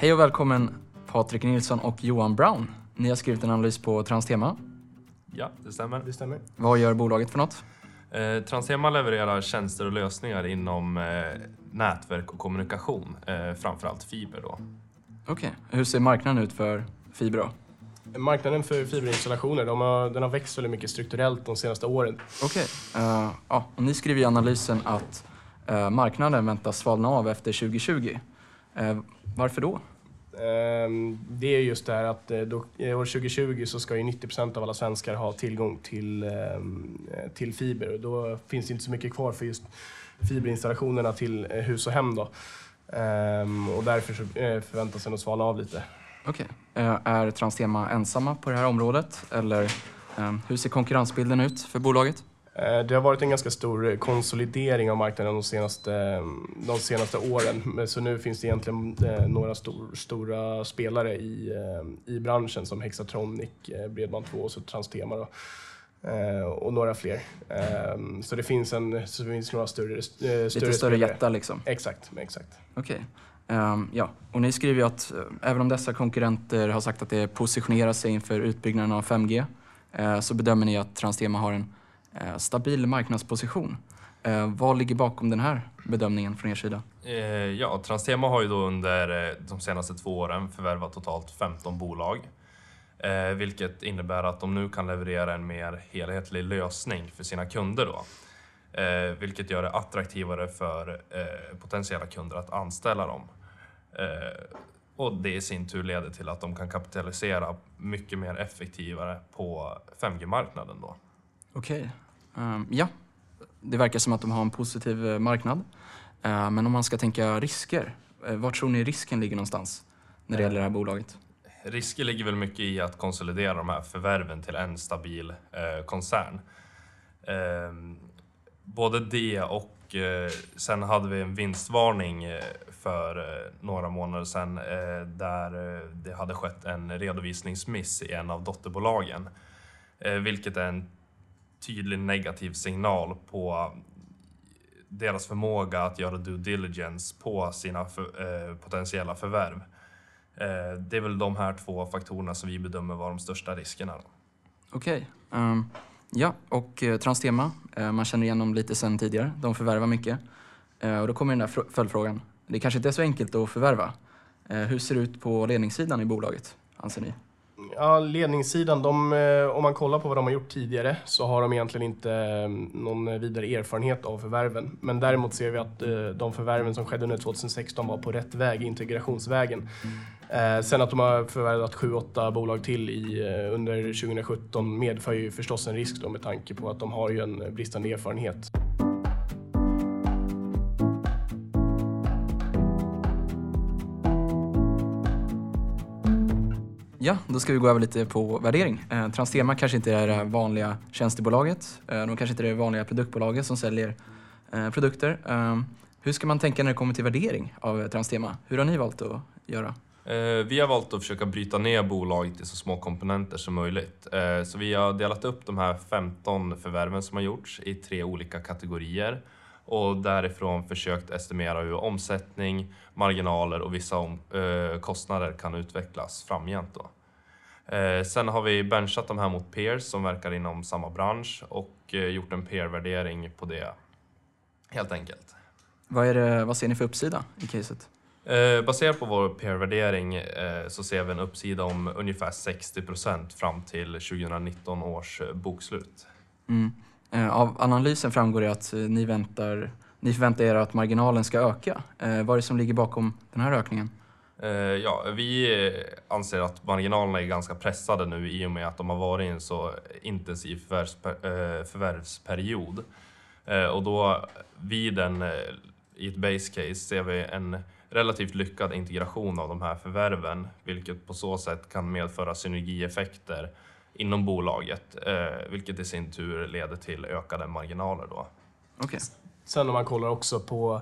Hej och välkommen Patrik Nilsson och Johan Brown. Ni har skrivit en analys på Transtema. Ja, det stämmer. Det stämmer. Vad gör bolaget för något? Eh, Transtema levererar tjänster och lösningar inom eh, nätverk och kommunikation, eh, framförallt fiber. Då. Okej, hur ser marknaden ut för fiber då? Marknaden för fiberinstallationer de har, den har växt väldigt mycket strukturellt de senaste åren. Okej, eh, ja, och ni skriver i analysen att eh, marknaden väntas svalna av efter 2020. Eh, varför då? Ehm, det är just det här att eh, då, eh, år 2020 så ska ju 90 procent av alla svenskar ha tillgång till, ehm, eh, till fiber och då finns det inte så mycket kvar för just fiberinstallationerna till hus och hem. Då. Ehm, och därför så förväntas den att svalna av lite. Okej, Okay. är Transtema ensamma på det här området? Eller hur ser konkurrensbilden ut för bolaget? Eh, Det har varit en ganska stor eh, konsolidering av marknaden de senaste, de senaste åren. Så nu finns det egentligen eh, några stor, stora spelare i, eh, i branschen som Hexatronic, eh, Bredband2 och så Transtema. Då. Eh, Och några fler. Eh, Så det finns, en, så det finns några större, eh, större Lite större spelare. jättar liksom? Exakt, exakt. Okej. Ehm, ja, och ni skriver ju att eh, även om dessa konkurrenter har sagt att det positionerar sig inför utbyggnaden av 5G eh, så bedömer ni att Transtema har en eh, Eh, stabil marknadsposition. Eh, vad ligger bakom den här bedömningen från er sida? Eh, ja, Transtema har ju då under eh, de senaste två åren förvärvat totalt 15 bolag. Eh, vilket innebär att de nu kan leverera en mer helhetlig lösning för sina kunder. Då. Eh, vilket gör det attraktivare för eh, potentiella kunder att anställa dem. Eh, och det i sin tur leder till att de kan kapitalisera mycket mer effektivare på 5G-marknaden. Då. Okej. Ehm, ja, det verkar som att de har en positiv eh, marknad. Uh, men om man ska tänka risker, eh, uh, var tror ni risken ligger någonstans när det gäller det här bolaget? Risker ligger väl mycket i att konsolidera de här förvärven till en stabil eh, koncern. Eh, både det och eh, sen hade vi en vinstvarning eh, för några månader sedan där det hade skett en redovisningsmiss i en av dotterbolagen. Vilket är en tydlig negativ signal på deras förmåga att göra due diligence på sina för, eh, potentiella förvärv. Eh, det är väl de här två faktorerna som vi bedömer vara de största riskerna. Okej. Okej. Um, ja, och eh, Transtema, eh, man känner igen dem lite sen tidigare. De förvärvar mycket. Eh, och då kommer den där följdfrågan. Det kanske inte är så enkelt att förvärva. Eh, hur ser det ut på ledningssidan i bolaget, anser ni? Ja, ledningssidan, de, eh, om man kollar på vad de har gjort tidigare så har de egentligen inte eh, någon vidare erfarenhet av förvärven. Men däremot ser vi att eh, de förvärven som skedde under 2016 var på rätt väg, integrationsvägen. Sen att de har förvärvat 7-8 bolag till i, under 2017 medför ju förstås en risk då med tanke på att de har ju en bristande erfarenhet. Ja, då ska vi gå över lite på värdering. Eh, Transtema kanske inte är det vanliga tjänstebolaget. Eh, de kanske inte är det vanliga produktbolaget som säljer eh, produkter. Eh, hur ska man tänka när det kommer till värdering av Transtema? Hur har ni valt att göra? Eh, vi har valt att försöka bryta ner bolaget i så små komponenter som möjligt. Eh, så vi har delat upp de här 15 förvärven som har gjorts i tre olika kategorier och därifrån försökt estimera hur omsättning, marginaler och vissa om, eh, kostnader kan utvecklas framgent. Då. Eh, Sen har vi benchat de här mot peers som verkar inom samma bransch och eh, gjort en peer-värdering på det helt enkelt. Vad, är det, vad ser ni för uppsida i caset? Eh, baserat på vår peer-värdering eh, så ser vi en uppsida om ungefär 60% fram till 2019 års eh, bokslut. Mm. Eh, av analysen framgår det att eh, ni, väntar, ni förväntar er att marginalen ska öka. Eh, vad är det som ligger bakom den här ökningen? Ja, vi anser att marginalerna är ganska pressade nu i och med att de har varit i en så intensiv förvärvsper, förvärvsperiod. Och då vid en, i ett base case ser vi en relativt lyckad integration av de här förvärven, vilket på så sätt kan medföra synergieffekter inom bolaget, eh, vilket i sin tur leder till ökade marginaler. Då. Okej. Sen om man kollar också på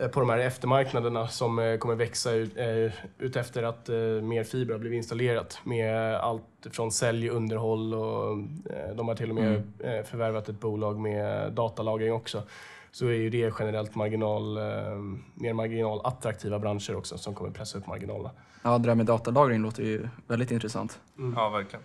eh, på de här eftermarknaderna som eh, kommer växa ut, ut efter att mer fiber har blivit installerat med allt från sälj, underhåll och de har till och med Mm. förvärvat ett bolag med datalagring också. Så är ju det generellt marginal, mer marginalattraktiva branscher också som kommer pressa upp marginalerna. Ja, det där med datalagring låter ju väldigt intressant. Ja, verkligen.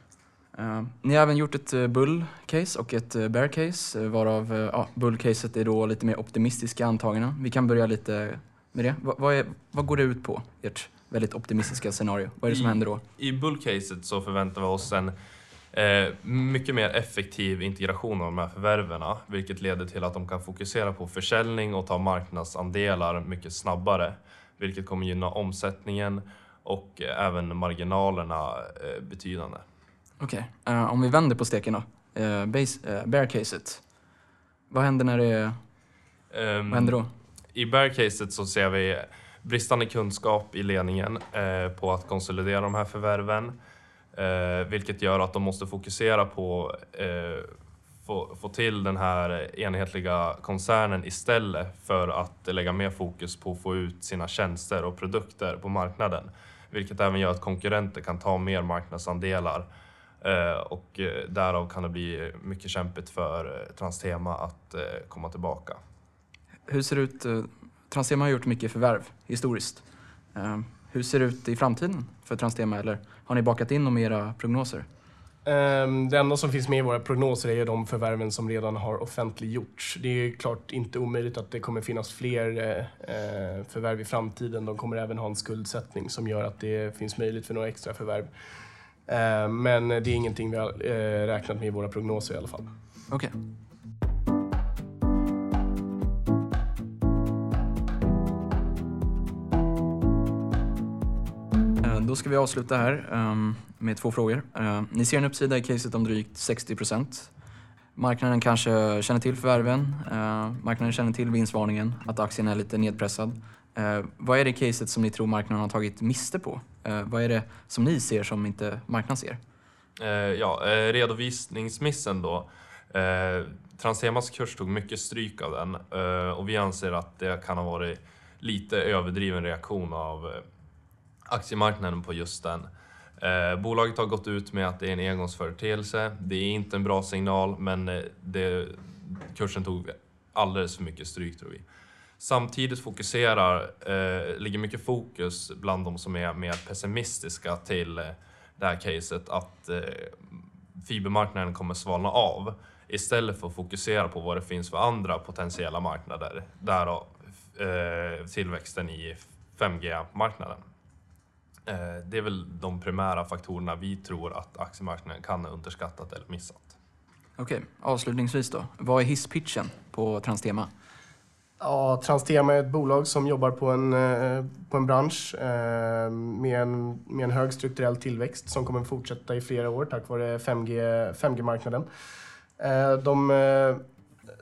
Eh, ni har även gjort ett uh, bull-case och ett uh, bear-case, eh, varav uh, bull-caset är då lite mer optimistiska antaganden. Vi kan börja lite med det. Va- vad, är, vad går det ut på, ert väldigt optimistiska scenario? Vad är det som I- händer då? I bullcaset så förväntar vi oss en eh, mycket mer effektiv integration av de här förvärven, vilket leder till att de kan fokusera på försäljning och ta marknadsandelar mycket snabbare, vilket kommer gynna omsättningen och eh, även marginalerna eh, betydande. Okej, eh, om vi vänder på steken då. Uh, base, eh, bear-caset. Vad händer när det... Ehm, Vad händer då? I bear-caset så ser vi bristande kunskap i ledningen eh, på att konsolidera de här förvärven, eh, vilket gör att de måste fokusera på eh, få, få till den här enhetliga koncernen istället för att lägga mer fokus på att få ut sina tjänster och produkter på marknaden, vilket även gör att konkurrenter kan ta mer marknadsandelar och eh, därav kan det bli mycket kämpigt för eh, Transtema att eh, komma tillbaka. Hur ser det ut? Transtema har gjort mycket förvärv historiskt. Eh, hur ser det ut i framtiden för Transtema? Eller har ni bakat in dem i era prognoser? Ehm, Det enda som finns med i våra prognoser är de förvärven som redan har offentliggjorts. Det är klart inte omöjligt att det kommer finnas fler eh, eh, förvärv i framtiden. De kommer även ha en skuldsättning som gör att det finns möjlighet för några extra förvärv. Eh, men det är ingenting vi har eh, räknat med i våra prognoser i alla fall. Okej. Okay. Då ska vi avsluta här ehm, med två frågor. Ni ser en uppsida i caset om drygt 60% Marknaden kanske känner till förvärven, marknaden känner till vinstvarningen, att aktien är lite nedpressad. Eh, Vad är det caset som ni tror marknaden har tagit miste på? Eh, Vad är det som ni ser som inte marknaden ser? Eh, ja, eh, redovisningsmissen då. Eh, Transtemas kurs tog mycket stryk av den eh, och vi anser att det kan ha varit lite överdriven reaktion av eh, aktiemarknaden på just den. Eh, bolaget har gått ut med att det är en engångsföreteelse. Det är inte en bra signal, men eh, det, kursen tog alldeles för mycket stryk tror vi. Samtidigt fokuserar, eh, ligger mycket fokus bland de som är mer pessimistiska till eh, det här caset att eh, fibermarknaden kommer svalna av istället för att fokusera på vad det finns för andra potentiella marknader. Därav eh, tillväxten i 5G-marknaden. Eh, det är väl de primära faktorerna vi tror att aktiemarknaden kan ha underskattat eller missat. Okej, avslutningsvis då. Vad är hisspitchen på Transtema? Ja, Transtema är ett bolag som jobbar på en, eh, på en bransch eh, med en, med en hög strukturell tillväxt som kommer fortsätta i flera år tack vare 5G, 5G-marknaden. Eh, de,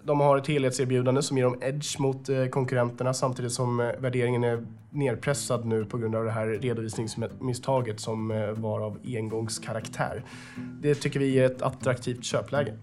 de har ett helhetserbjudande som ger dem edge mot konkurrenterna samtidigt som värderingen är nerpressad nu på grund av det här redovisningsmisstaget som var av engångskaraktär. Det tycker vi är ett attraktivt köpläge.